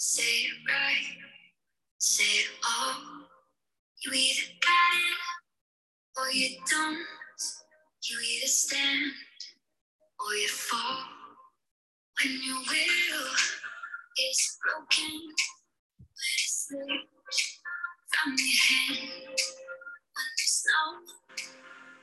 say it right, say it all. You either got it or you don't. You either stand or you fall. When your will is broken, when it slips from your hand, when there's no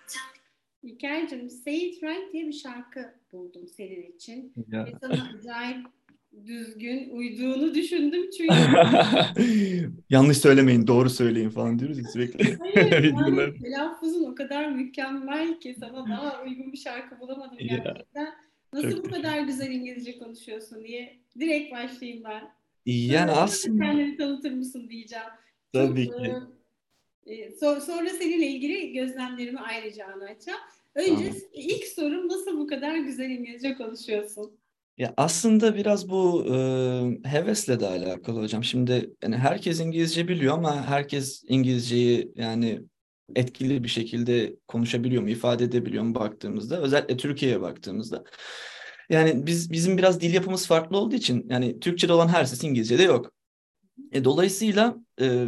time. İlker'cim Say It Right diye bir şarkı buldum senin için. Ya. Ve sana acayip düzgün uyduğunu düşündüm çünkü Yanlış söylemeyin, doğru söyleyin falan diyoruz ya sürekli. hayır yani telaffuzun o kadar mükemmel ki sana daha uygun bir şarkı bulamadım Ya, gerçekten. Nasıl çok bu kadar güzel İngilizce konuşuyorsun diye direkt başlayayım ben. Yani Sonra aslında Kendini tanıtır mısın diyeceğim. tabii Çok, ki. e, e, so- sonra seninle ilgili gözlemlerimi ayrıca anlatacağım. Önce Tamam. ilk sorum nasıl bu kadar güzel İngilizce konuşuyorsun? Ya aslında biraz bu e, hevesle de alakalı hocam. Şimdi yani herkes İngilizce biliyor ama herkes İngilizceyi yani etkili bir şekilde konuşabiliyor mu, ifade edebiliyor mu baktığımızda, özellikle Türkiye'ye baktığımızda. Yani biz bizim biraz dil yapımız farklı olduğu için yani Türkçe'de olan her ses İngilizce'de yok. E, dolayısıyla e,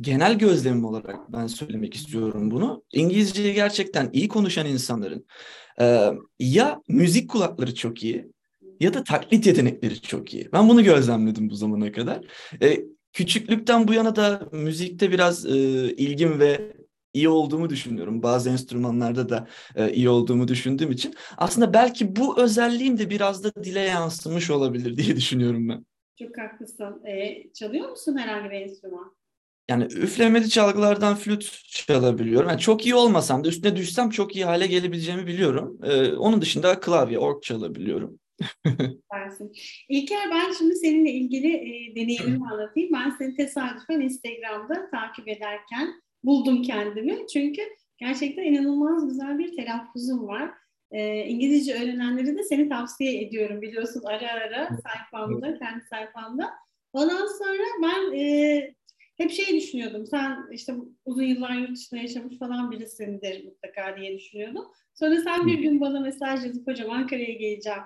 genel gözlemim olarak ben söylemek istiyorum bunu. İngilizceyi gerçekten iyi konuşan insanların e, ya müzik kulakları çok iyi ya da taklit yetenekleri çok iyi. Ben bunu gözlemledim bu zamana kadar. E, küçüklükten bu yana da müzikte biraz e, ilgim ve iyi olduğumu düşünüyorum. Bazı enstrümanlarda da e, iyi olduğumu düşündüğüm için aslında belki bu özelliğim de biraz da dile yansımış olabilir diye düşünüyorum ben. Çok haklısın. E, çalıyor musun herhangi bir enstrüman? Yani üflemeli çalgılardan flüt çalabiliyorum. Yani çok iyi olmasam da üstüne düşsem çok iyi hale gelebileceğimi biliyorum. Ee, onun dışında klavye, org çalabiliyorum. Dersin. İlker ben şimdi seninle ilgili e, deneyimimi anlatayım. Ben seni tesadüfen Instagram'da takip ederken buldum kendimi. Çünkü gerçekten inanılmaz güzel bir telaffuzun var. E, İngilizce öğrenenleri de seni tavsiye ediyorum biliyorsun ara ara sayfamda, kendi sayfamda. Ondan sonra ben e, hep şey düşünüyordum. Sen işte uzun yıllar yurt dışında yaşamış falan birisindir mutlaka diye düşünüyordum. Sonra sen bir gün bana mesaj yazıp hocam Ankara'ya geleceğim.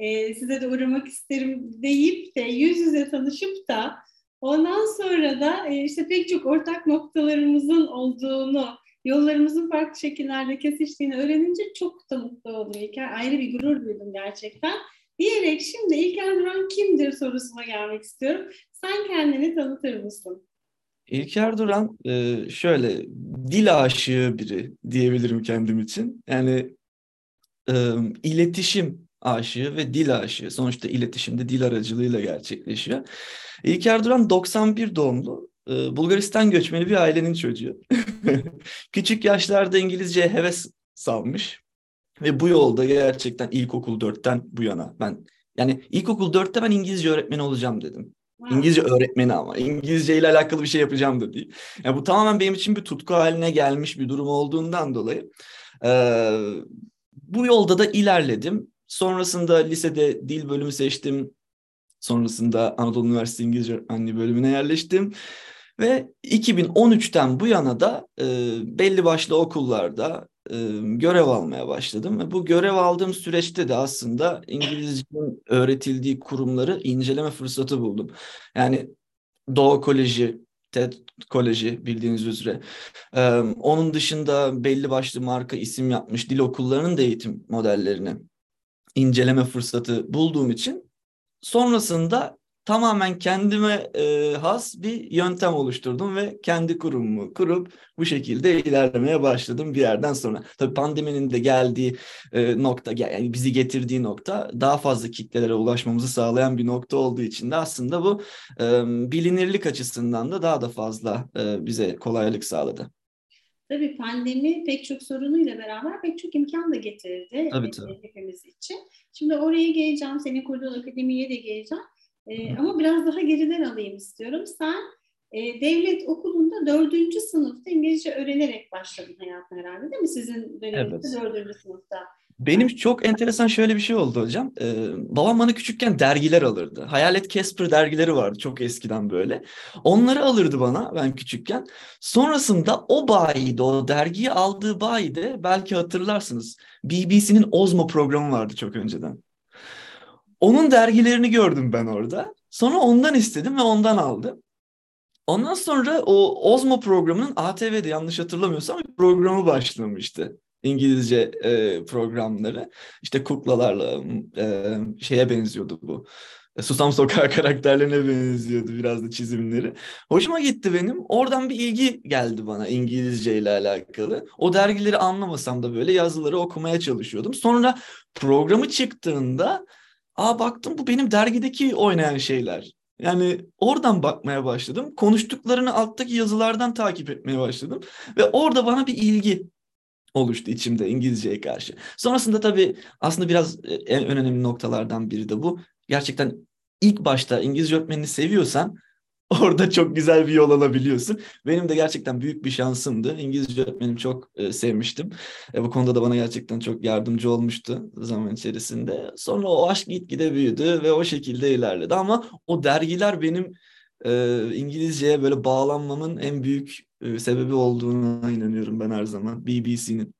Ee, size de uğramak isterim deyip de yüz yüze tanışıp da ondan sonra da e, işte pek çok ortak noktalarımızın olduğunu, yollarımızın farklı şekillerde kesiştiğini öğrenince çok da mutlu oldum İlker. Ayrı bir gurur duydum gerçekten. Diyerek şimdi İlker Duran kimdir sorusuna gelmek istiyorum. Sen kendini tanıtır mısın? İlker Duran e, şöyle dil aşığı biri diyebilirim kendim için. Yani e, iletişim aşığı ve dil aşığı. Sonuçta iletişim de dil aracılığıyla gerçekleşiyor. İlker Duran 91 doğumlu. e, Bulgaristan göçmeni bir ailenin çocuğu. Küçük yaşlarda İngilizceye heves salmış. Ve bu yolda gerçekten ilkokul 4'ten bu yana ben yani ilkokul 4'te ben İngilizce öğretmeni olacağım dedim. İngilizce öğretmeni ama İngilizce ile alakalı bir şey yapacağım da değil. Yani bu tamamen benim için bir tutku haline gelmiş bir durum olduğundan dolayı e, bu yolda da ilerledim. Sonrasında lisede dil bölümü seçtim. Sonrasında Anadolu Üniversitesi İngilizce Öğretmenliği bölümüne yerleştim. Ve 2013'ten bu yana da e, belli başlı okullarda e, görev almaya başladım. Ve bu görev aldığım süreçte de aslında İngilizcenin öğretildiği kurumları inceleme fırsatı buldum. Yani Doğa Koleji, TED Koleji bildiğiniz üzere. Ee, onun dışında belli başlı marka isim yapmış dil okullarının da eğitim modellerini inceleme fırsatı bulduğum için sonrasında tamamen kendime e, has bir yöntem oluşturdum ve kendi kurumumu kurup bu şekilde ilerlemeye başladım bir yerden sonra. Tabii pandeminin de geldiği e, nokta, yani bizi getirdiği nokta daha fazla kitlelere ulaşmamızı sağlayan bir nokta olduğu için de aslında bu e, bilinirlik açısından da daha da fazla e, bize kolaylık sağladı. Tabii pandemi pek çok sorunuyla beraber pek çok imkan da getirdi Tabii, tabii. hepimiz için. Şimdi oraya geleceğim, senin kurduğun akademiye de geleceğim. Ee, ama biraz daha geriden alayım istiyorum. Sen e, devlet okulunda dördüncü sınıfta İngilizce öğrenerek başladın hayatına herhalde değil mi? Sizin döneminizde Evet. dördüncü sınıfta. Benim çok enteresan şöyle bir şey oldu hocam. Ee, babam bana küçükken dergiler alırdı. Hayalet Casper dergileri vardı çok eskiden böyle. Onları alırdı bana ben küçükken. Sonrasında o bayide, o dergiyi aldığı bayide belki hatırlarsınız. BBC'nin Ozmo programı vardı çok önceden. Onun dergilerini gördüm ben orada. Sonra ondan istedim ve ondan aldım. Ondan sonra o Ozmo programının ATV'de yanlış hatırlamıyorsam bir programı başlamıştı. İngilizce e, programları. İşte kuklalarla e, şeye benziyordu bu. Susam Sokağı karakterlerine benziyordu biraz da çizimleri. Hoşuma gitti benim. Oradan bir ilgi geldi bana İngilizce ile alakalı. O dergileri anlamasam da böyle yazıları okumaya çalışıyordum. Sonra programı çıktığında aa baktım bu benim dergideki oynayan şeyler. Yani oradan bakmaya başladım. Konuştuklarını alttaki yazılardan takip etmeye başladım. Ve orada bana bir ilgi oluştu içimde İngilizceye karşı. Sonrasında tabii aslında biraz e, en önemli noktalardan biri de bu. Gerçekten ilk başta İngilizce öğretmenini seviyorsan orada çok güzel bir yol alabiliyorsun. Benim de gerçekten büyük bir şansımdı. İngilizce öğretmenim çok e, sevmiştim. E, bu konuda da bana gerçekten çok yardımcı olmuştu zaman içerisinde. Sonra o aşk gitgide büyüdü ve o şekilde ilerledi. Ama o dergiler benim e, İngilizceye böyle bağlanmamın en büyük e, sebebi olduğuna inanıyorum ben her zaman. BBC'nin.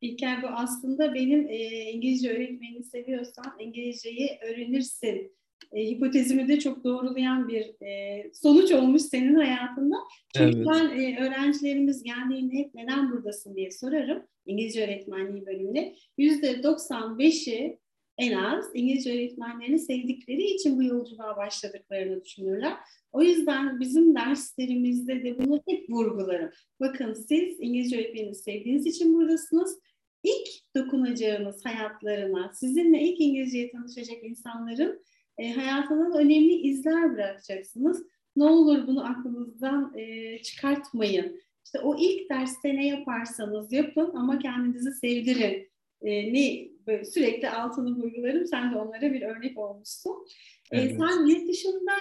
İlker bu aslında benim e, İngilizce öğretmenini seviyorsan İngilizceyi öğrenirsin e, hipotezimi de çok doğrulayan bir e, sonuç olmuş senin hayatında. Çünkü evet. ben e, öğrencilerimiz geldiğinde hep neden buradasın diye sorarım İngilizce öğretmenliği bölümünde. Yüzde 95'i en az İngilizce öğretmenlerini sevdikleri için bu yolculuğa başladıklarını düşünürler. O yüzden bizim derslerimizde de bunu hep vurgularım. Bakın siz İngilizce öğretmenini sevdiğiniz için buradasınız. İlk dokunacağınız hayatlarına, sizinle ilk İngilizceye tanışacak insanların e, hayatına önemli izler bırakacaksınız. Ne olur bunu aklınızdan e, çıkartmayın. İşte o ilk derste ne yaparsanız yapın ama kendinizi sevdirin. E, ne böyle sürekli altını vurgularım. Sen de onlara bir örnek olmuşsun. E, evet. E, sen yurt dışında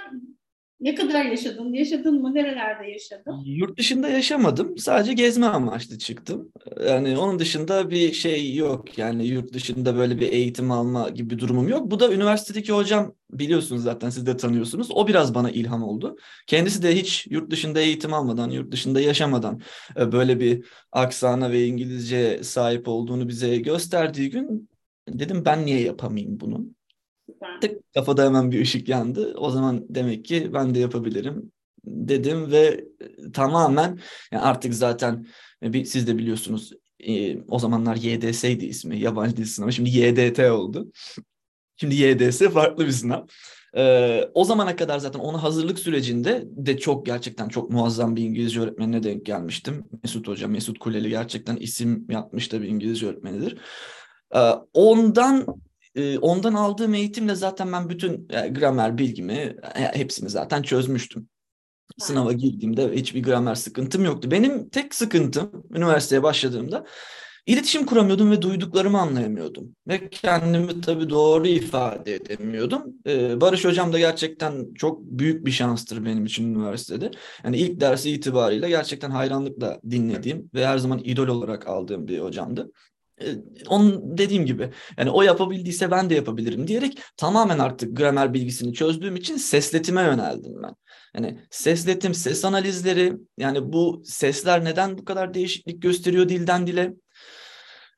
ne kadar yaşadın? Yaşadın mı? Nerelerde yaşadın? Yurt dışında yaşamadım. Sadece gezme amaçlı çıktım. Yani onun dışında bir şey yok. Yani yurt dışında böyle bir eğitim alma gibi bir durumum yok. Bu da üniversitedeki hocam biliyorsunuz zaten siz de tanıyorsunuz. O biraz bana ilham oldu. Kendisi de hiç yurt dışında eğitim almadan, yurt dışında yaşamadan e, böyle bir aksana ve İngilizce sahip olduğunu bize gösterdiği gün dedim ben niye yapamayayım bunu? Tık kafada hemen bir ışık yandı. O zaman demek ki ben de yapabilirim dedim ve e, tamamen yani artık zaten e, bir, siz de biliyorsunuz e, o zamanlar YDS'ydi ismi yabancı dil sınavı şimdi YDT oldu. Şimdi YDS farklı bir sınav. Ee, o zamana kadar zaten onu hazırlık sürecinde de çok gerçekten çok muazzam bir İngilizce öğretmenine denk gelmiştim. Mesut Hoca, Mesut Kuleli gerçekten isim yapmış da bir İngilizce öğretmenidir. Ee, ondan e, ondan aldığım eğitimle zaten ben bütün e, gramer bilgimi e, hepsini zaten çözmüştüm. Sınava girdiğimde hiçbir gramer sıkıntım yoktu. Benim tek sıkıntım üniversiteye başladığımda iletişim kuramıyordum ve duyduklarımı anlayamıyordum. Ve kendimi tabii doğru ifade edemiyordum. Ee, Barış Hocam da gerçekten çok büyük bir şanstır benim için üniversitede. Yani ilk dersi itibariyle gerçekten hayranlıkla dinlediğim ve her zaman idol olarak aldığım bir hocamdı. Ee, onun dediğim gibi yani o yapabildiyse ben de yapabilirim diyerek tamamen artık gramer bilgisini çözdüğüm için sesletime yöneldim ben. Yani sesletim, ses analizleri yani bu sesler neden bu kadar değişiklik gösteriyor dilden dile?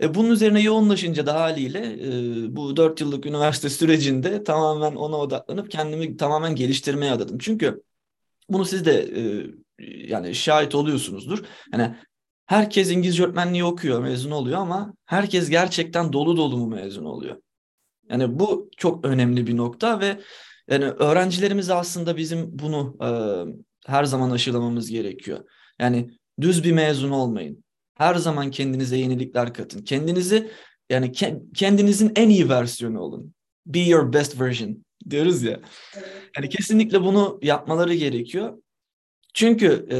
E, bunun üzerine yoğunlaşınca da haliyle e, bu dört yıllık üniversite sürecinde tamamen ona odaklanıp kendimi tamamen geliştirmeye adadım. Çünkü bunu siz de e, yani şahit oluyorsunuzdur. Yani Herkes İngilizce öğretmenliği okuyor, mezun oluyor ama herkes gerçekten dolu dolu mu mezun oluyor? Yani bu çok önemli bir nokta ve yani öğrencilerimiz aslında bizim bunu e, her zaman aşılamamız gerekiyor. Yani düz bir mezun olmayın. Her zaman kendinize yenilikler katın. Kendinizi yani ke- kendinizin en iyi versiyonu olun. Be your best version diyoruz ya. Yani kesinlikle bunu yapmaları gerekiyor. Çünkü e,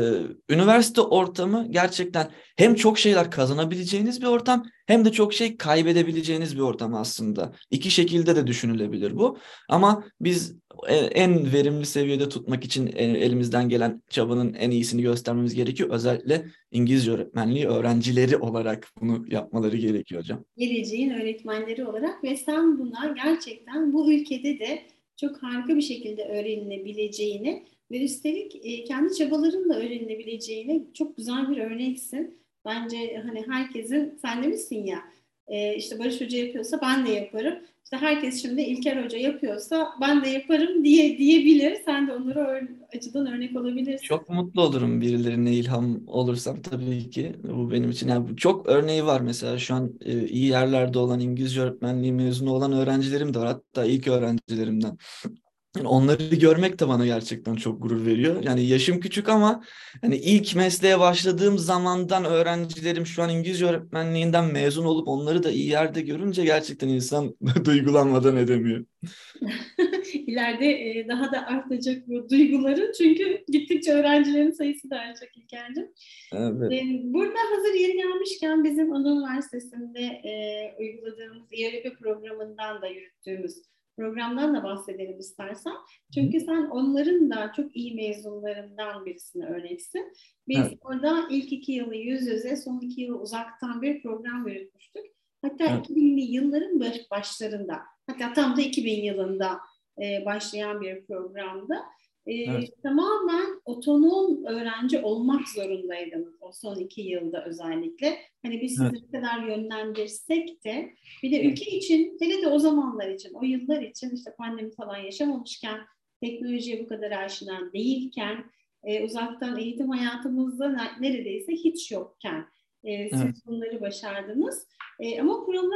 üniversite ortamı gerçekten hem çok şeyler kazanabileceğiniz bir ortam hem de çok şey kaybedebileceğiniz bir ortam aslında. İki şekilde de düşünülebilir bu. Ama biz e, en verimli seviyede tutmak için e, elimizden gelen çabanın en iyisini göstermemiz gerekiyor. Özellikle İngilizce öğretmenliği öğrencileri olarak bunu yapmaları gerekiyor hocam. Geleceğin öğretmenleri olarak ve sen buna gerçekten bu ülkede de çok harika bir şekilde öğrenilebileceğini ve üstelik e, kendi çabalarınla öğrenilebileceğine çok güzel bir örneksin. Bence hani herkesin sen demişsin ya e, işte Barış Hoca yapıyorsa ben de yaparım. İşte herkes şimdi İlker Hoca yapıyorsa ben de yaparım diye diyebilir. Sen de onlara ör- açıdan örnek olabilirsin. Çok mutlu olurum birilerine ilham olursam tabii ki. Bu benim için yani çok örneği var mesela şu an e, iyi yerlerde olan İngilizce öğretmenliği mezunu olan öğrencilerim de var. Hatta ilk öğrencilerimden. Yani onları görmek de bana gerçekten çok gurur veriyor. Yani yaşım küçük ama hani ilk mesleğe başladığım zamandan öğrencilerim şu an İngilizce öğretmenliğinden mezun olup onları da iyi yerde görünce gerçekten insan duygulanmadan edemiyor. İleride e, daha da artacak bu duyguların çünkü gittikçe öğrencilerin sayısı da artacak İlker'cim. Evet. E, Burada hazır yeri gelmişken bizim Anadolu Üniversitesi'nde e, uyguladığımız İYÖREP programından da yürüttüğümüz programdan da bahsedelim istersen. Çünkü sen onların da çok iyi mezunlarından birisine örneksin. Biz Evet. orada ilk iki yılı yüz yüze, son iki yılı uzaktan bir program yürütmüştük. Hatta Evet. 2000'li yılların baş- başlarında, hatta tam da 2000 yılında e, başlayan bir programdı. E, Evet. Tamamen otonom öğrenci olmak zorundaydınız o son iki yılda özellikle. Hani biz sizi Evet. ne kadar yönlendirsek de bir de ülke için, hele de o zamanlar için, o yıllar için işte pandemi falan yaşamamışken, teknolojiye bu kadar aşina değilken, e, uzaktan eğitim hayatımızda ne- neredeyse hiç yokken e, siz Evet. bunları başardınız. E, ama programda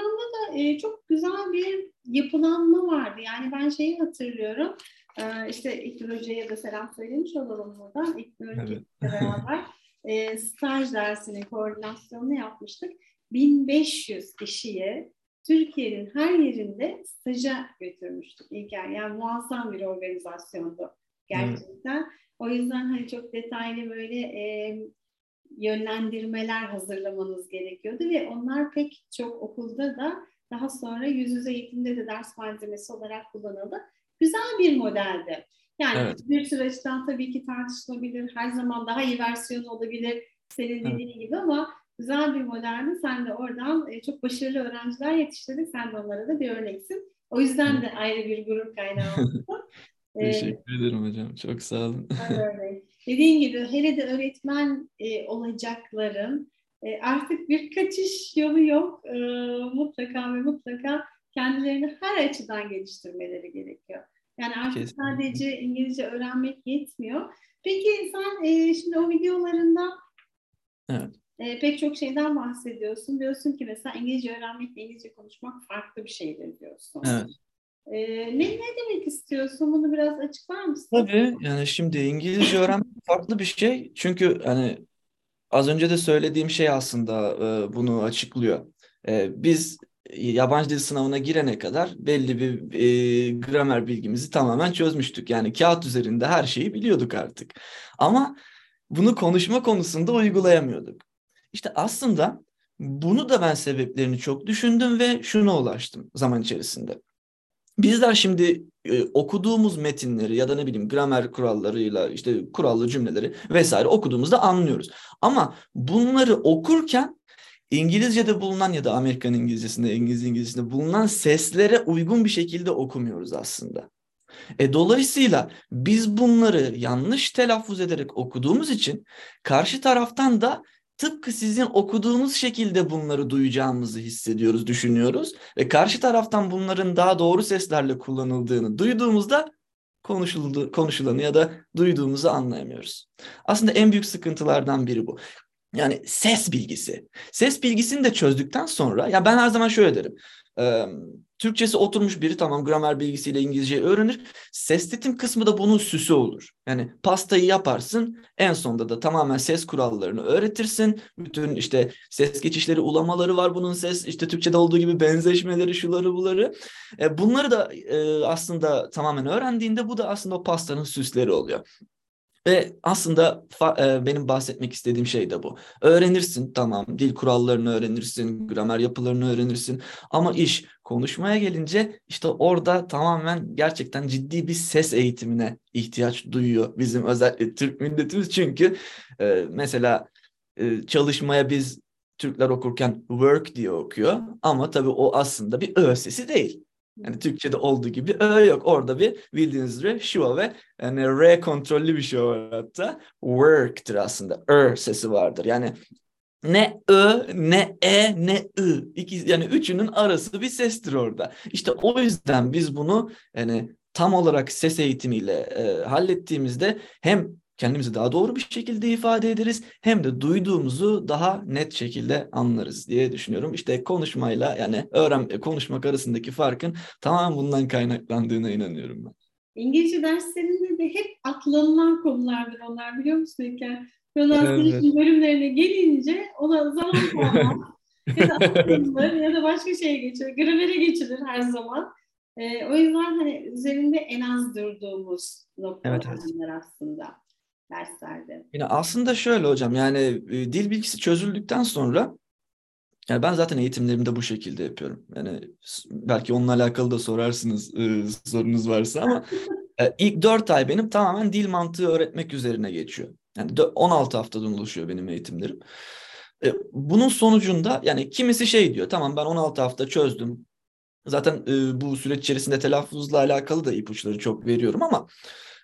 da e, çok güzel bir yapılanma vardı. Yani ben şeyi hatırlıyorum. E, işte İknur Hoca'ya da selam söylemiş olalım buradan. İknur Evet. Beraber e, staj dersinin koordinasyonunu yapmıştık. 1500 kişiye Türkiye'nin her yerinde staja götürmüştük İlker. Yani muazzam bir organizasyondu gerçekten. O yüzden hani çok detaylı böyle e, yönlendirmeler hazırlamanız gerekiyordu ve onlar pek çok okulda da daha sonra yüz yüze eğitimde de ders malzemesi olarak kullanıldı. Güzel bir modeldi. Yani Evet. bir süreçten tabii ki tartışılabilir. Her zaman daha iyi versiyonu olabilir senin Evet. dediğin gibi ama güzel bir modeldi. Sen de oradan e, çok başarılı öğrenciler yetiştirdin. Sen de onlara da bir örneksin. O yüzden de ayrı bir gurur kaynağı oldu. E, Teşekkür ederim hocam. Çok sağ olun. Dediğin gibi hele de öğretmen e, olacakların e, artık bir kaçış yolu yok. E, mutlaka ve mutlaka kendilerini her açıdan geliştirmeleri gerekiyor. Yani artık Kesinlikle. sadece İngilizce öğrenmek yetmiyor. Peki sen e, şimdi o videolarında Evet. e, pek çok şeyden bahsediyorsun. Diyorsun ki mesela İngilizce öğrenmekle İngilizce konuşmak farklı bir şeydir diyorsun. Evet. E, ne, ne demek istiyorsun? Bunu biraz açıklar mısın? Tabii yani şimdi İngilizce öğrenmek farklı bir şey. Çünkü hani az önce de söylediğim şey aslında e, bunu açıklıyor. E, biz yabancı dil sınavına girene kadar belli bir e, gramer bilgimizi tamamen çözmüştük. Yani kağıt üzerinde her şeyi biliyorduk artık. Ama bunu konuşma konusunda uygulayamıyorduk. İşte aslında bunu da ben sebeplerini çok düşündüm ve şuna ulaştım zaman içerisinde. Bizler şimdi e, okuduğumuz metinleri ya da ne bileyim gramer kurallarıyla işte kurallı cümleleri vesaire okuduğumuzda anlıyoruz. Ama bunları okurken İngilizce'de bulunan ya da Amerikan İngilizcesinde, İngiliz İngilizcesinde bulunan seslere uygun bir şekilde okumuyoruz aslında. E, dolayısıyla biz bunları yanlış telaffuz ederek okuduğumuz için karşı taraftan da tıpkı sizin okuduğunuz şekilde bunları duyacağımızı hissediyoruz, düşünüyoruz ve karşı taraftan bunların daha doğru seslerle kullanıldığını duyduğumuzda konuşuldu, konuşulanı ya da duyduğumuzu anlayamıyoruz. Aslında en büyük sıkıntılardan biri bu. Yani ses bilgisi. Ses bilgisini de çözdükten sonra ya ben her zaman şöyle derim. Ee, Türkçesi oturmuş biri tamam gramer bilgisiyle İngilizceyi öğrenir. Ses ritim kısmı da bunun süsü olur. Yani pastayı yaparsın en sonunda da tamamen ses kurallarını öğretirsin. Bütün işte ses geçişleri, ulamaları var bunun ses işte Türkçe'de olduğu gibi benzeşmeleri, şuları buları. E, bunları da e, aslında tamamen öğrendiğinde bu da aslında o pastanın süsleri oluyor. Ve aslında e, benim bahsetmek istediğim şey de bu. Öğrenirsin tamam, dil kurallarını öğrenirsin, gramer yapılarını öğrenirsin. Ama iş konuşmaya gelince işte orada tamamen gerçekten ciddi bir ses eğitimine ihtiyaç duyuyor bizim özellikle Türk milletimiz. Çünkü e, mesela e, çalışmaya biz Türkler okurken work diye okuyor ama tabii o aslında bir ö sesi değil. Yani Türkçe'de olduğu gibi ö yok. Orada bir bildiğiniz üzere şiva ve yani R kontrollü bir şey var hatta. Work'tır aslında. Er sesi vardır. Yani ne ö, ne e, ne ı. İki, yani üçünün arası bir sestir orada. İşte o yüzden biz bunu yani tam olarak ses eğitimiyle e, hallettiğimizde hem kendimizi daha doğru bir şekilde ifade ederiz hem de duyduğumuzu daha net şekilde anlarız diye düşünüyorum. İşte konuşmayla yani öğren konuşmak arasındaki farkın tamamen bundan kaynaklandığına inanıyorum ben. İngilizce derslerinde de hep atlanılan konulardır onlar biliyor musun İlker? Pronunciation evet. bölümlerine gelince ona zaman kalmaz. ya da ya da başka şeye geçiyor. Gramere geçilir her zaman. Ee, o yüzden hani üzerinde en az durduğumuz noktalar evet, evet. aslında derslerde. Yine aslında şöyle hocam yani e, dil bilgisi çözüldükten sonra yani ben zaten eğitimlerimde bu şekilde yapıyorum. Yani belki onunla alakalı da sorarsınız e, sorunuz varsa ama e, ilk 4 ay benim tamamen dil mantığı öğretmek üzerine geçiyor. Yani 16 haftadan oluşuyor benim eğitimlerim. E, bunun sonucunda yani kimisi şey diyor tamam ben 16 hafta çözdüm. Zaten e, bu süreç içerisinde telaffuzla alakalı da ipuçları çok veriyorum ama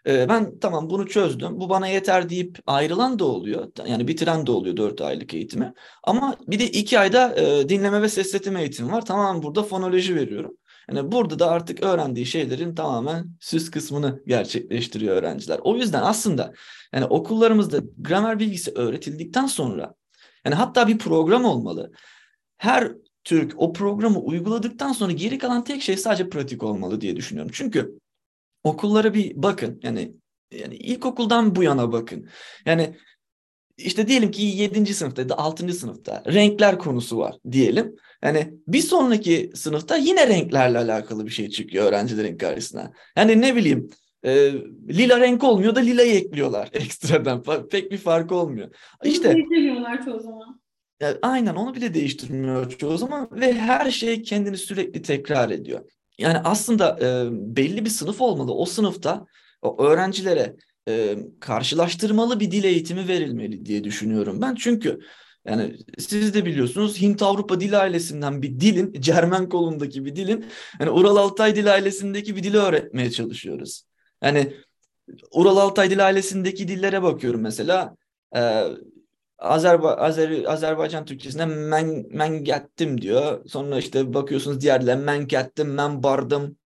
e, ben tamam bunu çözdüm. Bu bana yeter deyip ayrılan da oluyor. Yani bitiren de oluyor 4 aylık eğitimi. Ama bir de 2 ayda e, dinleme ve sesletme eğitimi var. Tamam burada fonoloji veriyorum. Yani burada da artık öğrendiği şeylerin tamamen süs kısmını gerçekleştiriyor öğrenciler. O yüzden aslında yani okullarımızda gramer bilgisi öğretildikten sonra yani hatta bir program olmalı. Her Türk o programı uyguladıktan sonra geri kalan tek şey sadece pratik olmalı diye düşünüyorum. Çünkü okullara bir bakın. Yani yani ilkokuldan bu yana bakın. Yani işte diyelim ki 7. sınıfta ya da 6. sınıfta renkler konusu var diyelim. Yani bir sonraki sınıfta yine renklerle alakalı bir şey çıkıyor öğrencilerin karşısına. Yani ne bileyim e, lila renk olmuyor da lilayı ekliyorlar ekstradan. Pek bir farkı olmuyor. İşte değiştirmiyorlar çoğu zaman. Yani aynen onu bile değiştirmiyor çoğu zaman ve her şey kendini sürekli tekrar ediyor. Yani aslında e, belli bir sınıf olmalı. O sınıfta o öğrencilere e, karşılaştırmalı bir dil eğitimi verilmeli diye düşünüyorum ben. Çünkü yani siz de biliyorsunuz Hint Avrupa dil ailesinden bir dilin, Cermen kolundaki bir dilin, yani Ural Altay dil ailesindeki bir dili öğretmeye çalışıyoruz. Yani Ural Altay dil ailesindeki dillere bakıyorum mesela. E, Azerba Azer Azerbaycan Türkçesinde men, men gettim diyor. Sonra işte bakıyorsunuz diğerler men gettim, men bardım.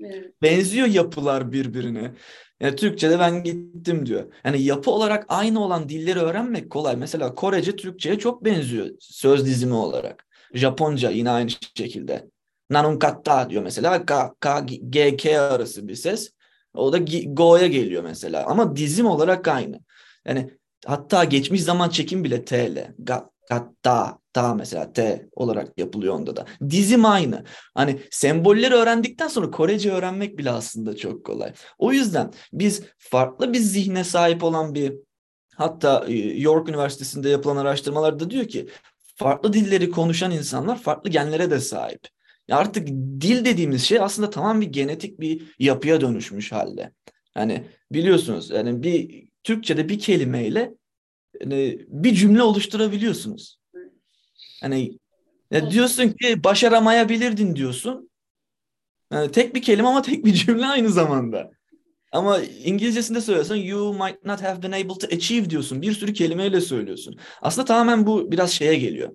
Evet. Benziyor yapılar birbirine. Yani Türkçe'de ben gittim diyor. Yani yapı olarak aynı olan dilleri öğrenmek kolay. Mesela Korece Türkçe'ye çok benziyor söz dizimi olarak. Japonca yine aynı şekilde. Nanunkatta diyor mesela. K, K, G, K arası bir ses. O da Go'ya geliyor mesela. Ama dizim olarak aynı. Yani hatta geçmiş zaman çekim bile T ile. Ga, gatta, ta mesela T olarak yapılıyor onda da. Dizim aynı. Hani sembolleri öğrendikten sonra Korece öğrenmek bile aslında çok kolay. O yüzden biz farklı bir zihne sahip olan bir hatta e, York Üniversitesi'nde yapılan araştırmalarda diyor ki farklı dilleri konuşan insanlar farklı genlere de sahip. Artık dil dediğimiz şey aslında tamam bir genetik bir yapıya dönüşmüş halde. Yani biliyorsunuz yani bir Türkçe'de bir kelimeyle yani bir cümle oluşturabiliyorsunuz. Hani ya diyorsun ki başaramayabilirdin diyorsun. Yani tek bir kelime ama tek bir cümle aynı zamanda. Ama İngilizcesinde söylüyorsun you might not have been able to achieve diyorsun. Bir sürü kelimeyle söylüyorsun. Aslında tamamen bu biraz şeye geliyor.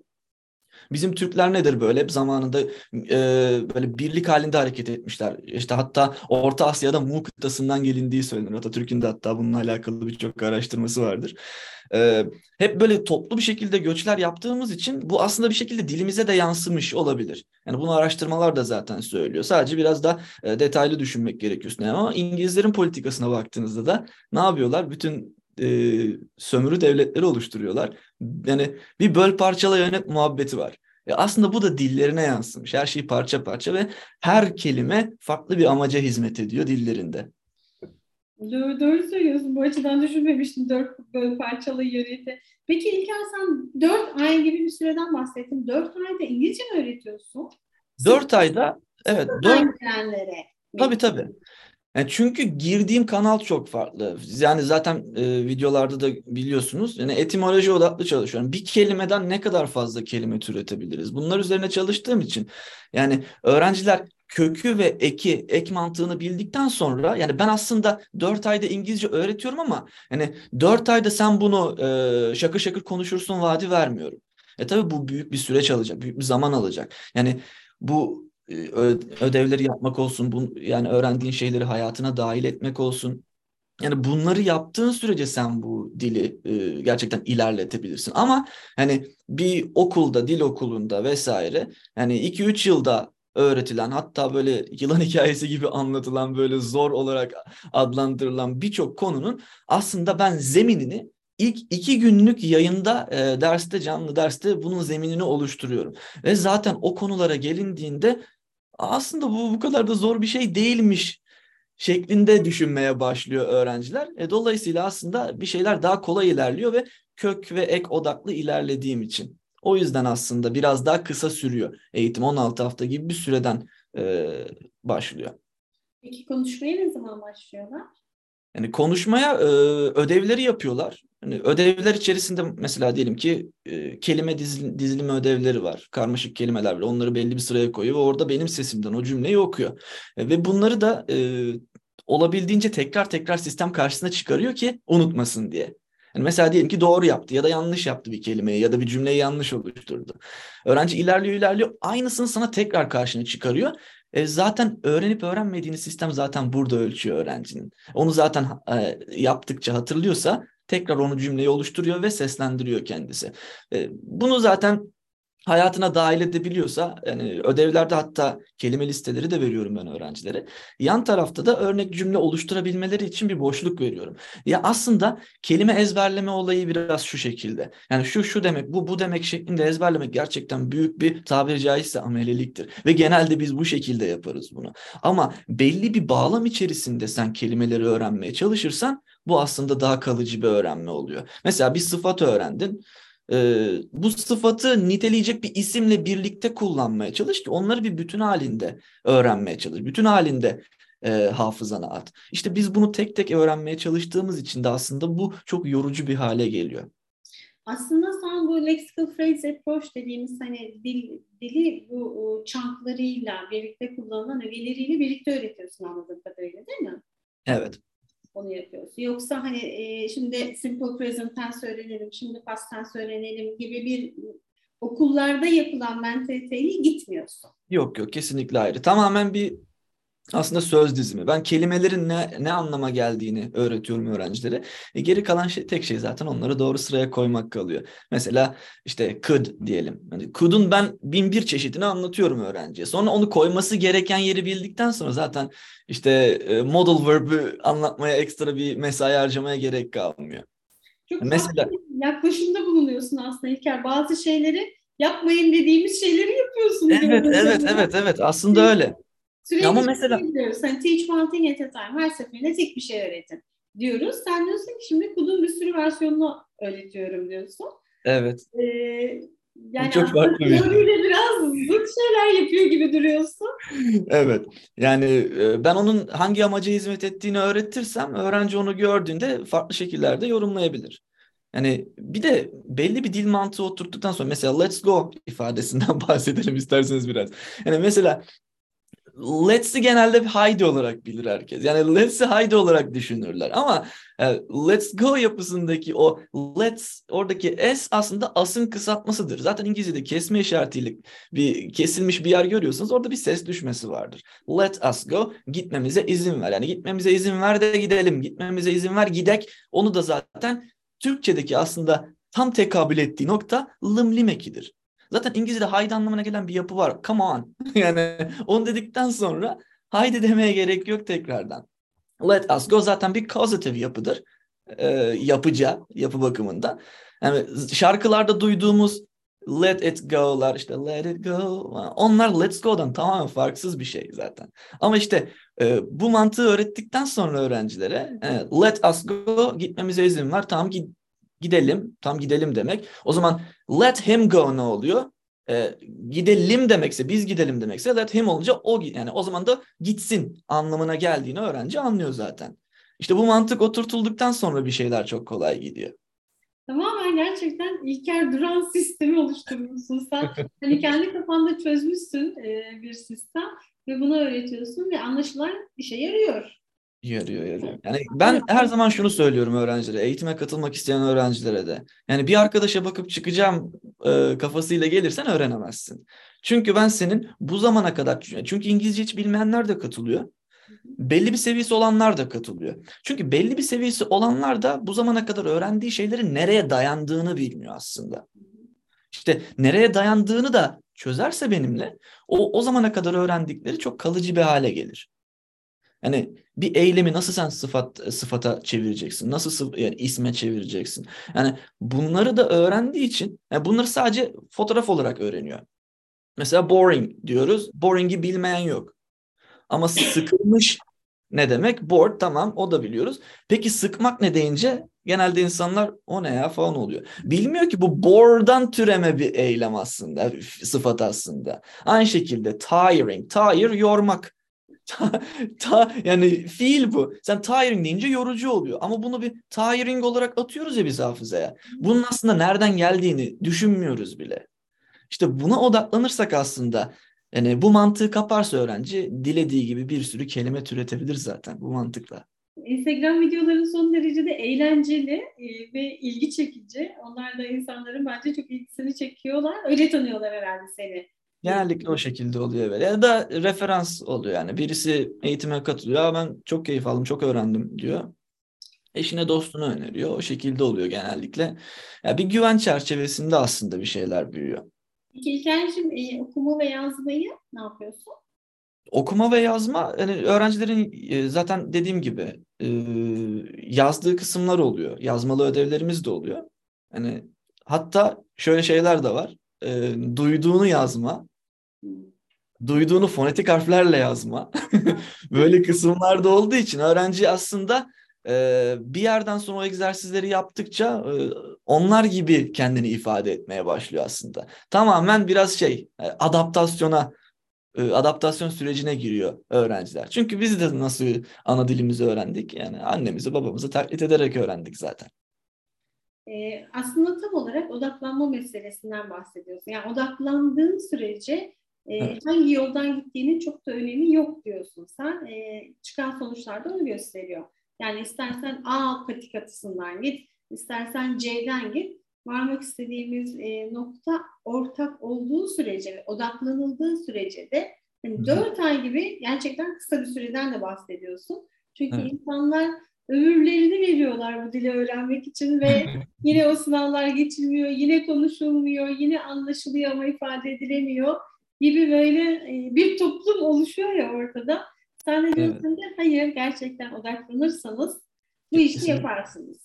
Bizim Türkler nedir böyle zamanında e, böyle birlik halinde hareket etmişler. İşte hatta Orta Asya'da Mu kıtasından gelindiği söylenir. Atatürk'ün de hatta bununla alakalı birçok araştırması vardır. E, hep böyle toplu bir şekilde göçler yaptığımız için bu aslında bir şekilde dilimize de yansımış olabilir. Yani bunu araştırmalar da zaten söylüyor. Sadece biraz da e, detaylı düşünmek gerekiyor. Ama İngilizlerin politikasına baktığınızda da ne yapıyorlar? Bütün e, sömürü devletleri oluşturuyorlar. Yani bir böl parçala yönet muhabbeti var. E aslında bu da dillerine yansımış. Her şey parça parça ve her kelime farklı bir amaca hizmet ediyor dillerinde. Doğru, doğru söylüyorsun. Bu açıdan düşünmemiştim dört böyle parçalı yöneti. Peki İlker sen dört ay gibi bir süreden bahsettin. Dört ayda İngilizce mi öğretiyorsun? Dört ayda evet. Dört... Tabii tabii. Yani çünkü girdiğim kanal çok farklı. Yani zaten e, videolarda da biliyorsunuz. Yani etimoloji odaklı çalışıyorum. Bir kelimeden ne kadar fazla kelime türetebiliriz? Bunlar üzerine çalıştığım için yani öğrenciler kökü ve eki, ek mantığını bildikten sonra yani ben aslında 4 ayda İngilizce öğretiyorum ama yani 4 ayda sen bunu e, şakır şakır konuşursun vaadi vermiyorum. E tabii bu büyük bir süreç alacak, büyük bir zaman alacak. Yani bu e, ödevleri yapmak olsun, bu, yani öğrendiğin şeyleri hayatına dahil etmek olsun. Yani bunları yaptığın sürece sen bu dili e, gerçekten ilerletebilirsin. Ama hani bir okulda, dil okulunda vesaire yani 2-3 yılda öğretilen hatta böyle yılan hikayesi gibi anlatılan böyle zor olarak adlandırılan birçok konunun aslında ben zeminini ilk iki günlük yayında e, derste canlı derste bunun zeminini oluşturuyorum. Ve zaten o konulara gelindiğinde aslında bu bu kadar da zor bir şey değilmiş şeklinde düşünmeye başlıyor öğrenciler. E, dolayısıyla aslında bir şeyler daha kolay ilerliyor ve kök ve ek odaklı ilerlediğim için. O yüzden aslında biraz daha kısa sürüyor. Eğitim 16 hafta gibi bir süreden e, başlıyor. Peki konuşmaya ne zaman başlıyorlar? Yani konuşmaya e, ödevleri yapıyorlar. Yani ödevler içerisinde mesela diyelim ki e, kelime dizil, dizilimi ödevleri var. Karmaşık kelimeler var. Onları belli bir sıraya koyuyor ve orada benim sesimden o cümleyi okuyor. E, ve bunları da e, olabildiğince tekrar tekrar sistem karşısına çıkarıyor ki unutmasın diye. Yani mesela diyelim ki doğru yaptı ya da yanlış yaptı bir kelimeyi ya da bir cümleyi yanlış oluşturdu. Öğrenci ilerliyor ilerliyor aynısını sana tekrar karşına çıkarıyor. E, zaten öğrenip öğrenmediğini sistem zaten burada ölçüyor öğrencinin. Onu zaten e, yaptıkça hatırlıyorsa tekrar onu cümleyi oluşturuyor ve seslendiriyor kendisi. E, bunu zaten hayatına dahil edebiliyorsa yani ödevlerde hatta kelime listeleri de veriyorum ben öğrencilere. Yan tarafta da örnek cümle oluşturabilmeleri için bir boşluk veriyorum. Ya aslında kelime ezberleme olayı biraz şu şekilde. Yani şu şu demek bu bu demek şeklinde ezberlemek gerçekten büyük bir tabiri caizse ameleliktir. Ve genelde biz bu şekilde yaparız bunu. Ama belli bir bağlam içerisinde sen kelimeleri öğrenmeye çalışırsan bu aslında daha kalıcı bir öğrenme oluyor. Mesela bir sıfat öğrendin e, bu sıfatı niteleyecek bir isimle birlikte kullanmaya çalış ki onları bir bütün halinde öğrenmeye çalış. Bütün halinde e, hafızana at. İşte biz bunu tek tek öğrenmeye çalıştığımız için de aslında bu çok yorucu bir hale geliyor. Aslında sen bu lexical phrase approach dediğimiz hani dil, dili bu chunklarıyla birlikte kullanılan ögeleriyle birlikte öğretiyorsun anladığım kadarıyla değil mi? Evet onu yapıyorsun. Yoksa hani e, şimdi simple present tense öğrenelim, şimdi past tense öğrenelim gibi bir okullarda yapılan mentaliteyle gitmiyorsun. Yok yok kesinlikle ayrı. Tamamen bir aslında söz dizimi. Ben kelimelerin ne ne anlama geldiğini öğretiyorum öğrencilere. E, geri kalan şey tek şey zaten onları doğru sıraya koymak kalıyor. Mesela işte could diyelim. Yani could'un ben bin bir çeşidini anlatıyorum öğrenciye. Sonra onu koyması gereken yeri bildikten sonra zaten işte e, model verb'ü anlatmaya ekstra bir mesai harcamaya gerek kalmıyor. Çok Mesela yaklaşımda bulunuyorsun aslında İlker. Bazı şeyleri yapmayın dediğimiz şeyleri yapıyorsun. Evet, evet, evet, evet. Aslında öyle. Sürekli Ama mesela diyoruz. Hani teach one thing at a time. Her seferinde tek bir şey öğretin diyoruz. Sen diyorsun ki şimdi kudun bir sürü versiyonunu öğretiyorum diyorsun. Evet. Ee, yani çok farklı bir şey. biraz zıt şeyler yapıyor gibi duruyorsun. evet. Yani e, ben onun hangi amaca hizmet ettiğini öğretirsem öğrenci onu gördüğünde farklı şekillerde yorumlayabilir. Yani bir de belli bir dil mantığı oturttuktan sonra mesela let's go ifadesinden bahsedelim isterseniz biraz. Yani mesela Let's'i genelde haydi olarak bilir herkes. Yani let's'i haydi olarak düşünürler. Ama e, let's go yapısındaki o let's oradaki s aslında asın kısaltmasıdır. Zaten İngilizce'de kesme işaretiyle bir kesilmiş bir yer görüyorsunuz. Orada bir ses düşmesi vardır. Let us go gitmemize izin ver. Yani gitmemize izin ver de gidelim. Gitmemize izin ver gidek. Onu da zaten Türkçedeki aslında tam tekabül ettiği nokta lım lim ekidir. Zaten İngilizce'de haydi anlamına gelen bir yapı var. Come on. yani onu dedikten sonra haydi demeye gerek yok tekrardan. Let us go zaten bir causative yapıdır. Ee, yapıca, yapı bakımından. Yani şarkılarda duyduğumuz let it go'lar işte let it go onlar let's go'dan tamamen farksız bir şey zaten. Ama işte e, bu mantığı öğrettikten sonra öğrencilere e, let us go gitmemize izin ver tamam git, gidelim. Tam gidelim demek. O zaman let him go ne oluyor? Ee, gidelim demekse, biz gidelim demekse let him olunca o yani o zaman da gitsin anlamına geldiğini öğrenci anlıyor zaten. İşte bu mantık oturtulduktan sonra bir şeyler çok kolay gidiyor. Tamamen gerçekten İlker Duran sistemi oluşturmuşsun sen. hani kendi kafanda çözmüşsün e, bir sistem ve bunu öğretiyorsun ve anlaşılan işe yarıyor. Yarıyor, yarıyor. Yani ben her zaman şunu söylüyorum öğrencilere, eğitime katılmak isteyen öğrencilere de. Yani bir arkadaşa bakıp çıkacağım e, kafasıyla gelirsen öğrenemezsin. Çünkü ben senin bu zamana kadar, çünkü İngilizce hiç bilmeyenler de katılıyor. Belli bir seviyesi olanlar da katılıyor. Çünkü belli bir seviyesi olanlar da bu zamana kadar öğrendiği şeylerin nereye dayandığını bilmiyor aslında. İşte nereye dayandığını da çözerse benimle o, o zamana kadar öğrendikleri çok kalıcı bir hale gelir. Yani bir eylemi nasıl sen sıfat sıfata çevireceksin? Nasıl yani isme çevireceksin? Yani bunları da öğrendiği için yani bunları sadece fotoğraf olarak öğreniyor. Mesela boring diyoruz. Boring'i bilmeyen yok. Ama sıkılmış ne demek? Bored tamam o da biliyoruz. Peki sıkmak ne deyince genelde insanlar o ne ya falan oluyor. Bilmiyor ki bu bore'dan türeme bir eylem aslında, sıfat aslında. Aynı şekilde tiring, tire yormak. Ta, ta, yani fiil bu. Sen tiring deyince yorucu oluyor. Ama bunu bir tiring olarak atıyoruz ya biz hafızaya. Bunun aslında nereden geldiğini düşünmüyoruz bile. İşte buna odaklanırsak aslında yani bu mantığı kaparsa öğrenci dilediği gibi bir sürü kelime türetebilir zaten bu mantıkla. Instagram videoları son derece de eğlenceli e, ve ilgi çekici. Onlar da insanların bence çok ilgisini çekiyorlar. Öyle tanıyorlar herhalde seni. Genellikle o şekilde oluyor böyle. Ya da referans oluyor yani. Birisi eğitime katılıyor. Ben çok keyif aldım, çok öğrendim diyor. Eşine dostunu öneriyor. O şekilde oluyor genellikle. Ya bir güven çerçevesinde aslında bir şeyler büyüyor. Peki İlker'cim e, okuma ve yazmayı ne yapıyorsun? Okuma ve yazma yani öğrencilerin e, zaten dediğim gibi e, yazdığı kısımlar oluyor. Yazmalı ödevlerimiz de oluyor. Yani hatta şöyle şeyler de var. E, duyduğunu yazma. Duyduğunu fonetik harflerle yazma. Böyle kısımlar da olduğu için öğrenci aslında bir yerden sonra o egzersizleri yaptıkça onlar gibi kendini ifade etmeye başlıyor aslında. Tamamen biraz şey adaptasyona adaptasyon sürecine giriyor öğrenciler. Çünkü biz de nasıl ana dilimizi öğrendik yani annemizi babamızı taklit ederek öğrendik zaten. Ee, aslında tam olarak odaklanma meselesinden bahsediyorsun. Yani odaklandığın sürece e, evet. hangi yoldan gittiğinin çok da önemi yok diyorsun sen. E, çıkan sonuçlar da onu gösteriyor. Yani istersen A patikatısından git, istersen C'den git. Varmak istediğimiz e, nokta ortak olduğu sürece ve odaklanıldığı sürece de yani 4 ay gibi gerçekten kısa bir süreden de bahsediyorsun. Çünkü evet. insanlar ömürlerini veriyorlar bu dili öğrenmek için ve yine o sınavlar geçilmiyor, yine konuşulmuyor, yine anlaşılıyor ama ifade edilemiyor gibi böyle e, bir toplum oluşuyor ya ortada. Sen de diyorsun evet. ki hayır gerçekten odaklanırsanız bu işi Kesinlikle. yaparsınız.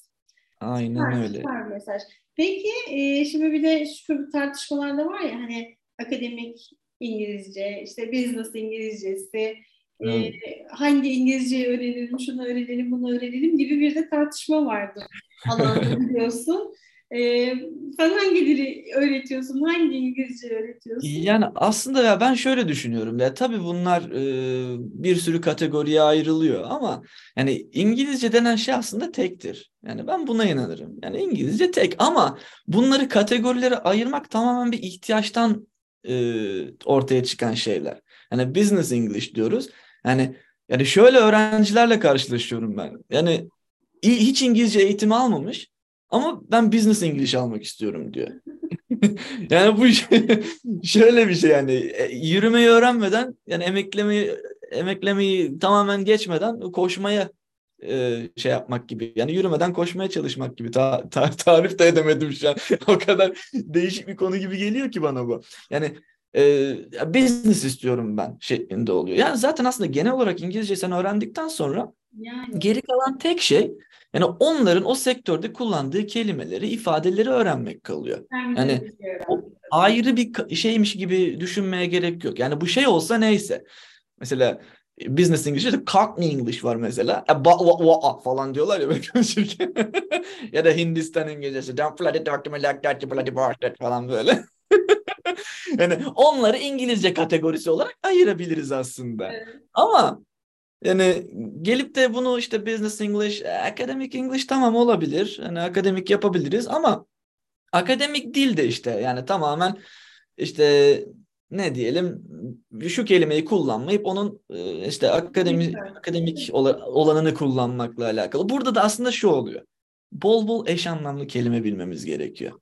Aynen süper, öyle. Süper mesaj. Peki e, şimdi bir de şu tartışmalar da var ya hani akademik İngilizce, işte business İngilizcesi, e, hangi İngilizceyi öğrenelim, şunu öğrenelim, bunu öğrenelim gibi bir de tartışma vardı alanda biliyorsun. Ee, sen hangi dili öğretiyorsun? Hangi İngilizce öğretiyorsun? Yani aslında ya ben şöyle düşünüyorum. Ya tabii bunlar e, bir sürü kategoriye ayrılıyor ama yani İngilizce denen şey aslında tektir. Yani ben buna inanırım. Yani İngilizce tek ama bunları kategorilere ayırmak tamamen bir ihtiyaçtan e, ortaya çıkan şeyler. Yani business English diyoruz. Yani yani şöyle öğrencilerle karşılaşıyorum ben. Yani hiç İngilizce eğitimi almamış ama ben business English almak istiyorum diyor. yani bu şöyle bir şey yani e, yürümeyi öğrenmeden yani emeklemeyi emeklemeyi tamamen geçmeden koşmaya e, şey yapmak gibi. Yani yürümeden koşmaya çalışmak gibi. Ta, ta, tarif de edemedim şu an. o kadar değişik bir konu gibi geliyor ki bana bu. Yani e, business istiyorum ben şeklinde oluyor. Yani zaten aslında genel olarak İngilizce sen öğrendikten sonra yani. geri kalan tek şey yani onların o sektörde kullandığı kelimeleri, ifadeleri öğrenmek kalıyor. Yani o ayrı bir şeymiş gibi düşünmeye gerek yok. Yani bu şey olsa neyse. Mesela business English'te Cockney English var mesela. E, ba, wa, wa, falan diyorlar ya böyle konuşurken. ya da Hindistan İngilizcesi. Falan böyle. yani onları İngilizce kategorisi olarak ayırabiliriz aslında. Evet. Ama yani gelip de bunu işte business English, akademik English tamam olabilir. Yani akademik yapabiliriz ama akademik dil de işte yani tamamen işte ne diyelim şu kelimeyi kullanmayıp onun e, işte akademik akademik olanını kullanmakla alakalı. Burada da aslında şu oluyor. Bol bol eş anlamlı kelime bilmemiz gerekiyor.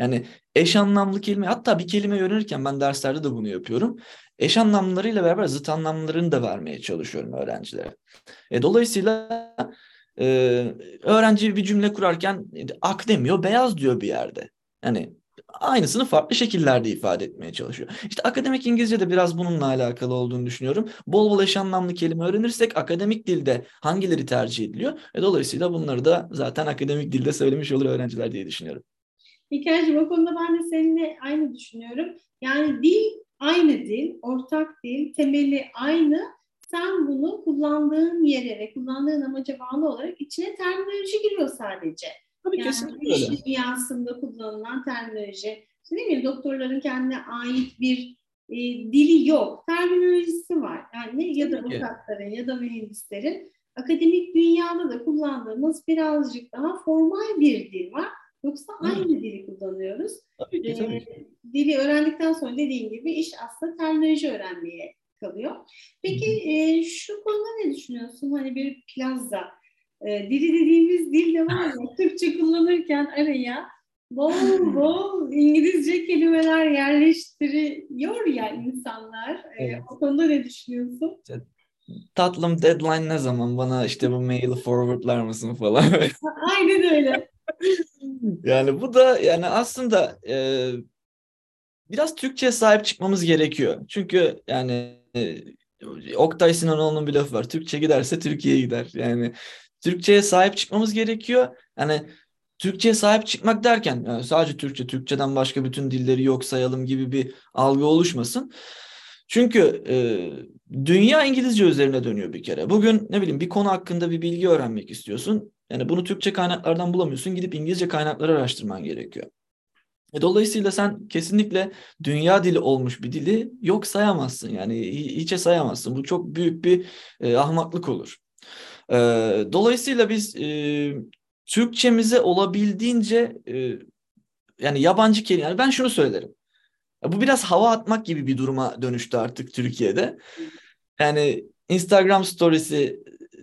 Yani eş anlamlı kelime hatta bir kelime öğrenirken ben derslerde de bunu yapıyorum. Eş anlamlarıyla beraber zıt anlamlarını da vermeye çalışıyorum öğrencilere. E, dolayısıyla e, öğrenci bir cümle kurarken ak demiyor beyaz diyor bir yerde. Yani aynısını farklı şekillerde ifade etmeye çalışıyor. İşte akademik İngilizce de biraz bununla alakalı olduğunu düşünüyorum. Bol bol eş anlamlı kelime öğrenirsek akademik dilde hangileri tercih ediliyor? E, dolayısıyla bunları da zaten akademik dilde söylemiş olur öğrenciler diye düşünüyorum. Hikayeciğim o konuda ben de seninle aynı düşünüyorum. Yani dil aynı dil, ortak dil, temeli aynı. Sen bunu kullandığın yere ve kullandığın amaca bağlı olarak içine terminoloji giriyor sadece. Tabii yani kesinlikle öyle. İş dünyasında kullanılan terminoloji. İşte değil mi? Doktorların kendine ait bir e, dili yok. Terminolojisi var. Yani ya da avukatların ya da mühendislerin akademik dünyada da kullandığımız birazcık daha formal bir dil var. Yoksa aynı dili kullanıyoruz. Tabii ki, tabii ki. Ee, dili öğrendikten sonra dediğin gibi iş aslında terminoloji öğrenmeye kalıyor. Peki e, şu konuda ne düşünüyorsun? Hani bir plaza, e, dili dediğimiz dil de var ya, Türkçe kullanırken araya bol bol İngilizce kelimeler yerleştiriyor ya insanlar. Evet. E, o konuda ne düşünüyorsun? Tatlım deadline ne zaman bana işte bu maili forwardlar mısın falan. Aynen öyle. yani bu da yani aslında e, biraz Türkçe'ye sahip çıkmamız gerekiyor. Çünkü yani e, Oktay Sinanoğlu'nun bir lafı var. Türkçe giderse Türkiye gider. Yani Türkçe'ye sahip çıkmamız gerekiyor. Yani Türkçe'ye sahip çıkmak derken yani sadece Türkçe, Türkçeden başka bütün dilleri yok sayalım gibi bir algı oluşmasın. Çünkü e, dünya İngilizce üzerine dönüyor bir kere. Bugün ne bileyim bir konu hakkında bir bilgi öğrenmek istiyorsun. Yani bunu Türkçe kaynaklardan bulamıyorsun. Gidip İngilizce kaynakları araştırman gerekiyor. E, dolayısıyla sen kesinlikle dünya dili olmuş bir dili yok sayamazsın. Yani hiçe sayamazsın. Bu çok büyük bir e, ahmaklık olur. E, dolayısıyla biz e, Türkçemize olabildiğince e, yani yabancı kelime yani ben şunu söylerim. Bu biraz hava atmak gibi bir duruma dönüştü artık Türkiye'de. Yani Instagram storiesi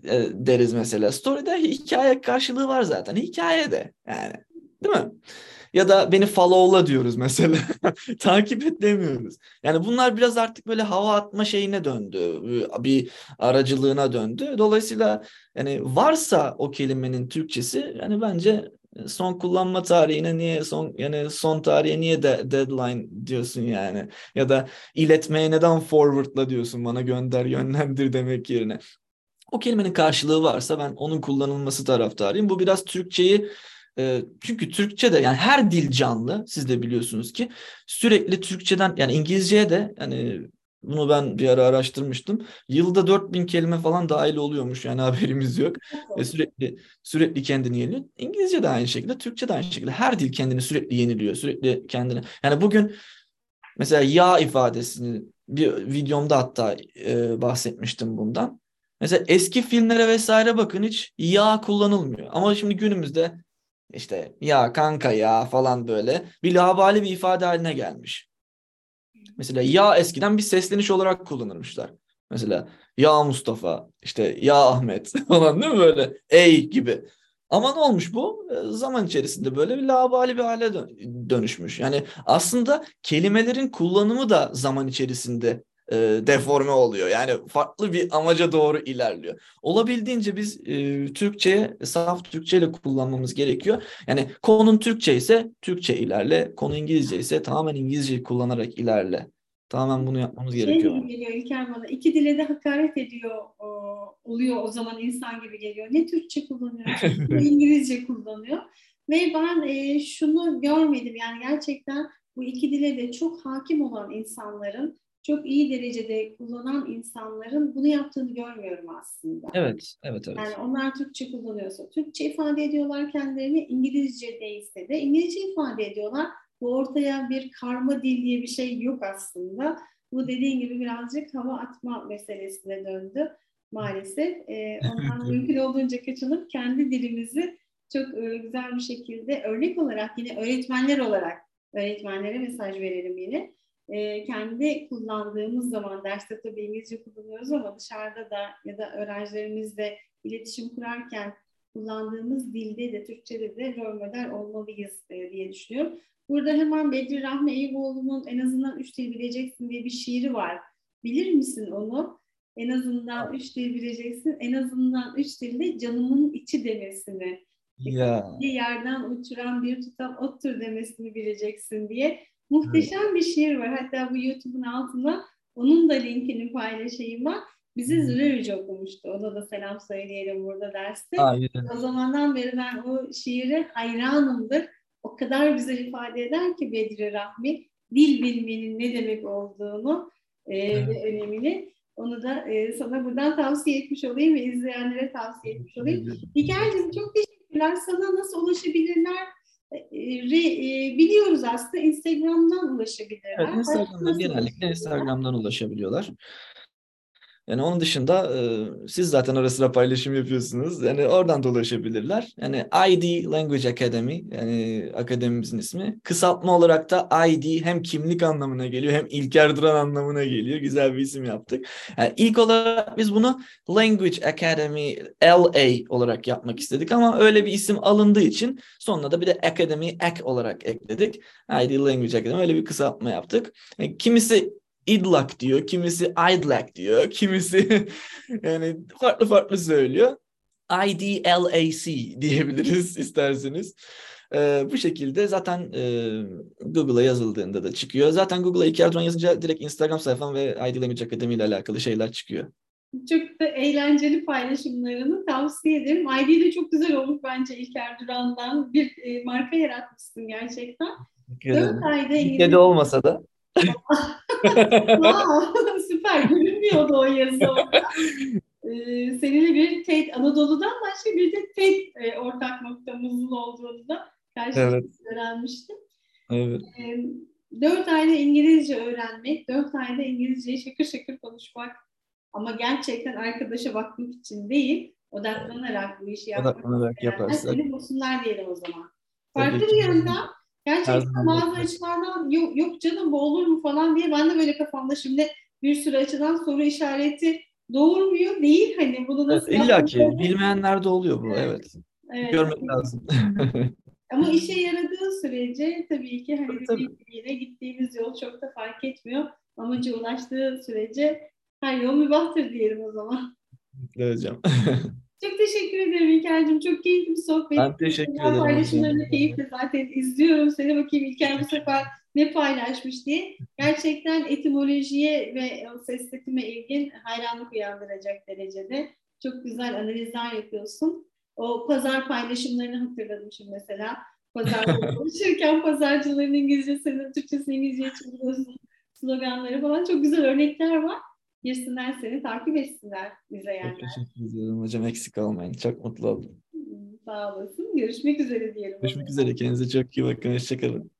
e, deriz mesela. Story'de hikaye karşılığı var zaten. Hikaye de yani. Değil mi? Ya da beni follow'la diyoruz mesela. Takip et demiyoruz. Yani bunlar biraz artık böyle hava atma şeyine döndü. Bir aracılığına döndü. Dolayısıyla yani varsa o kelimenin Türkçesi yani bence son kullanma tarihine niye son yani son tarihe niye de, deadline diyorsun yani ya da iletmeye neden forwardla diyorsun bana gönder yönlendir demek yerine. O kelimenin karşılığı varsa ben onun kullanılması taraftarıyım. Bu biraz Türkçeyi e, çünkü Türkçe de yani her dil canlı siz de biliyorsunuz ki sürekli Türkçeden yani İngilizceye de yani bunu ben bir ara araştırmıştım. Yılda 4000 kelime falan dahil oluyormuş yani haberimiz yok. Ve sürekli sürekli kendini yeniliyor. İngilizce de aynı şekilde, Türkçe de aynı şekilde. Her dil kendini sürekli yeniliyor. Sürekli kendini. Yani bugün mesela ya ifadesini bir videomda hatta e, bahsetmiştim bundan. Mesela eski filmlere vesaire bakın hiç ya kullanılmıyor. Ama şimdi günümüzde işte ya kanka ya falan böyle bir labali bir ifade haline gelmiş. Mesela ya eskiden bir sesleniş olarak kullanırmışlar. Mesela ya Mustafa, işte ya Ahmet falan değil mi böyle ey gibi. Ama ne olmuş bu? Zaman içerisinde böyle bir labali bir hale dönüşmüş. Yani aslında kelimelerin kullanımı da zaman içerisinde e, deforme oluyor. Yani farklı bir amaca doğru ilerliyor. Olabildiğince biz e, Türkçe'ye saf Türkçe ile kullanmamız gerekiyor. Yani konun Türkçe ise Türkçe ilerle, konu İngilizce ise tamamen İngilizceyi kullanarak ilerle. Tamamen bunu yapmamız şey gerekiyor. Şey geliyor İlker bana. İki dile de hakaret ediyor o, oluyor o zaman insan gibi geliyor. Ne Türkçe kullanıyor, ne İngilizce kullanıyor. Ve ben e, şunu görmedim yani gerçekten bu iki dile de çok hakim olan insanların çok iyi derecede kullanan insanların bunu yaptığını görmüyorum aslında. Evet, evet, evet. Yani onlar Türkçe kullanıyorsa, Türkçe ifade ediyorlar kendilerini, İngilizce değilse de İngilizce ifade ediyorlar. Bu ortaya bir karma dil diye bir şey yok aslında. Bu dediğin gibi birazcık hava atma meselesine döndü maalesef. Ee, ondan mümkün olduğunca kaçınıp kendi dilimizi çok e, güzel bir şekilde örnek olarak yine öğretmenler olarak öğretmenlere mesaj verelim yine e, kendi kullandığımız zaman derste tabii İngilizce kullanıyoruz ama dışarıda da ya da öğrencilerimizle iletişim kurarken kullandığımız dilde de Türkçe'de de rol model olmalıyız e, diye düşünüyorum. Burada hemen Bedri Rahmi Eyüboğlu'nun en azından üç dil bileceksin diye bir şiiri var. Bilir misin onu? En azından üç dil bileceksin. En azından üç dilde canımın içi demesini. Ya. Bir yerden uçuran bir tutam ottur demesini bileceksin diye. Muhteşem bir şiir var. Hatta bu YouTube'un altında onun da linkini paylaşayım ben. Bizi Züleyha okumuştu. Ona da selam söyleyelim burada derste. Aynen. O zamandan beri ben o şiire hayranımdır. O kadar güzel ifade eder ki Bedri Rahmi dil bilmenin ne demek olduğunu e, Evet. ve önemini. Onu da e, sana buradan tavsiye etmiş olayım ve izleyenlere tavsiye etmiş olayım. Hikayeciğim çok teşekkürler. Sana nasıl ulaşabilirler? E, re- e, biliyoruz aslında Instagram'dan ulaşabilirler. Evet, Instagram'dan genellikle? Instagram'dan ulaşabiliyorlar. Yani onun dışında e, siz zaten ara sıra paylaşım yapıyorsunuz. Yani oradan da ulaşabilirler. Yani ID Language Academy yani akademimizin ismi. Kısaltma olarak da ID hem kimlik anlamına geliyor hem İlker Duran anlamına geliyor. Güzel bir isim yaptık. Yani ilk olarak biz bunu Language Academy LA olarak yapmak istedik ama öyle bir isim alındığı için sonuna da bir de Academy Ac olarak ekledik. ID Language Academy öyle bir kısaltma yaptık. Yani kimisi idlak diyor, kimisi idlak diyor, kimisi yani farklı farklı söylüyor. IDLAC diyebiliriz isterseniz. Ee, bu şekilde zaten e, Google'a yazıldığında da çıkıyor. Zaten Google'a İlker Erdoğan yazınca direkt Instagram sayfam ve ID Language Academy ile alakalı şeyler çıkıyor. Çok da eğlenceli paylaşımlarını tavsiye ederim. ID de çok güzel olmuş bence İlker Duran'dan. Bir e, marka yaratmışsın gerçekten. Dört ayda İngilizce... olmasa da Wow, süper. Görünmüyordu o yazı. Ee, seninle bir TED, Anadolu'dan başka bir de TED e, ortak noktamızın olduğunu da karşılıklı Evet. öğrenmiştim. evet. Ee, dört ayda İngilizce öğrenmek, dört ayda İngilizceyi şakır şakır konuşmak ama gerçekten arkadaşa bakmak için değil, odaklanarak bu işi yapmak Odaklanarak yaparsak. seni bulsunlar diyelim o zaman. Farklı bir yöntem. Gerçekten bazı açılardan yok, yok canım bu olur mu falan diye ben de böyle kafamda şimdi bir sürü açıdan soru işareti doğurmuyor değil hani bunu Evet, nasıl İlla ki bilmeyenler de oluyor bu evet. Evet. Görmek lazım. Ama işe yaradığı sürece tabii ki hani Tabii, yine gittiğimiz yol çok da fark etmiyor. Amaca ulaştığı sürece her yol mübahtır diyelim o zaman. Hocam. Çok teşekkür ederim İlker'cim. Çok keyifli bir sohbet. Ben teşekkür Güzel ederim. Paylaşımlarını keyifle zaten izliyorum. Seni bakayım İlker bu sefer ne paylaşmış diye. Gerçekten etimolojiye ve o ses setime ilgin hayranlık uyandıracak derecede. Çok güzel analizler yapıyorsun. O pazar paylaşımlarını hatırladım şimdi mesela. Pazarda konuşurken pazarcıların İngilizcesini, Türkçesini İngilizceye çeviriyorsun. Sloganları falan çok güzel örnekler var. Girsinler seni takip etsinler Çok izleyenler. teşekkür ederim hocam. Eksik olmayın. Çok mutlu oldum. Sağ olasın. Görüşmek üzere diyelim. Görüşmek üzere. Kendinize çok iyi bakın. Hoşçakalın.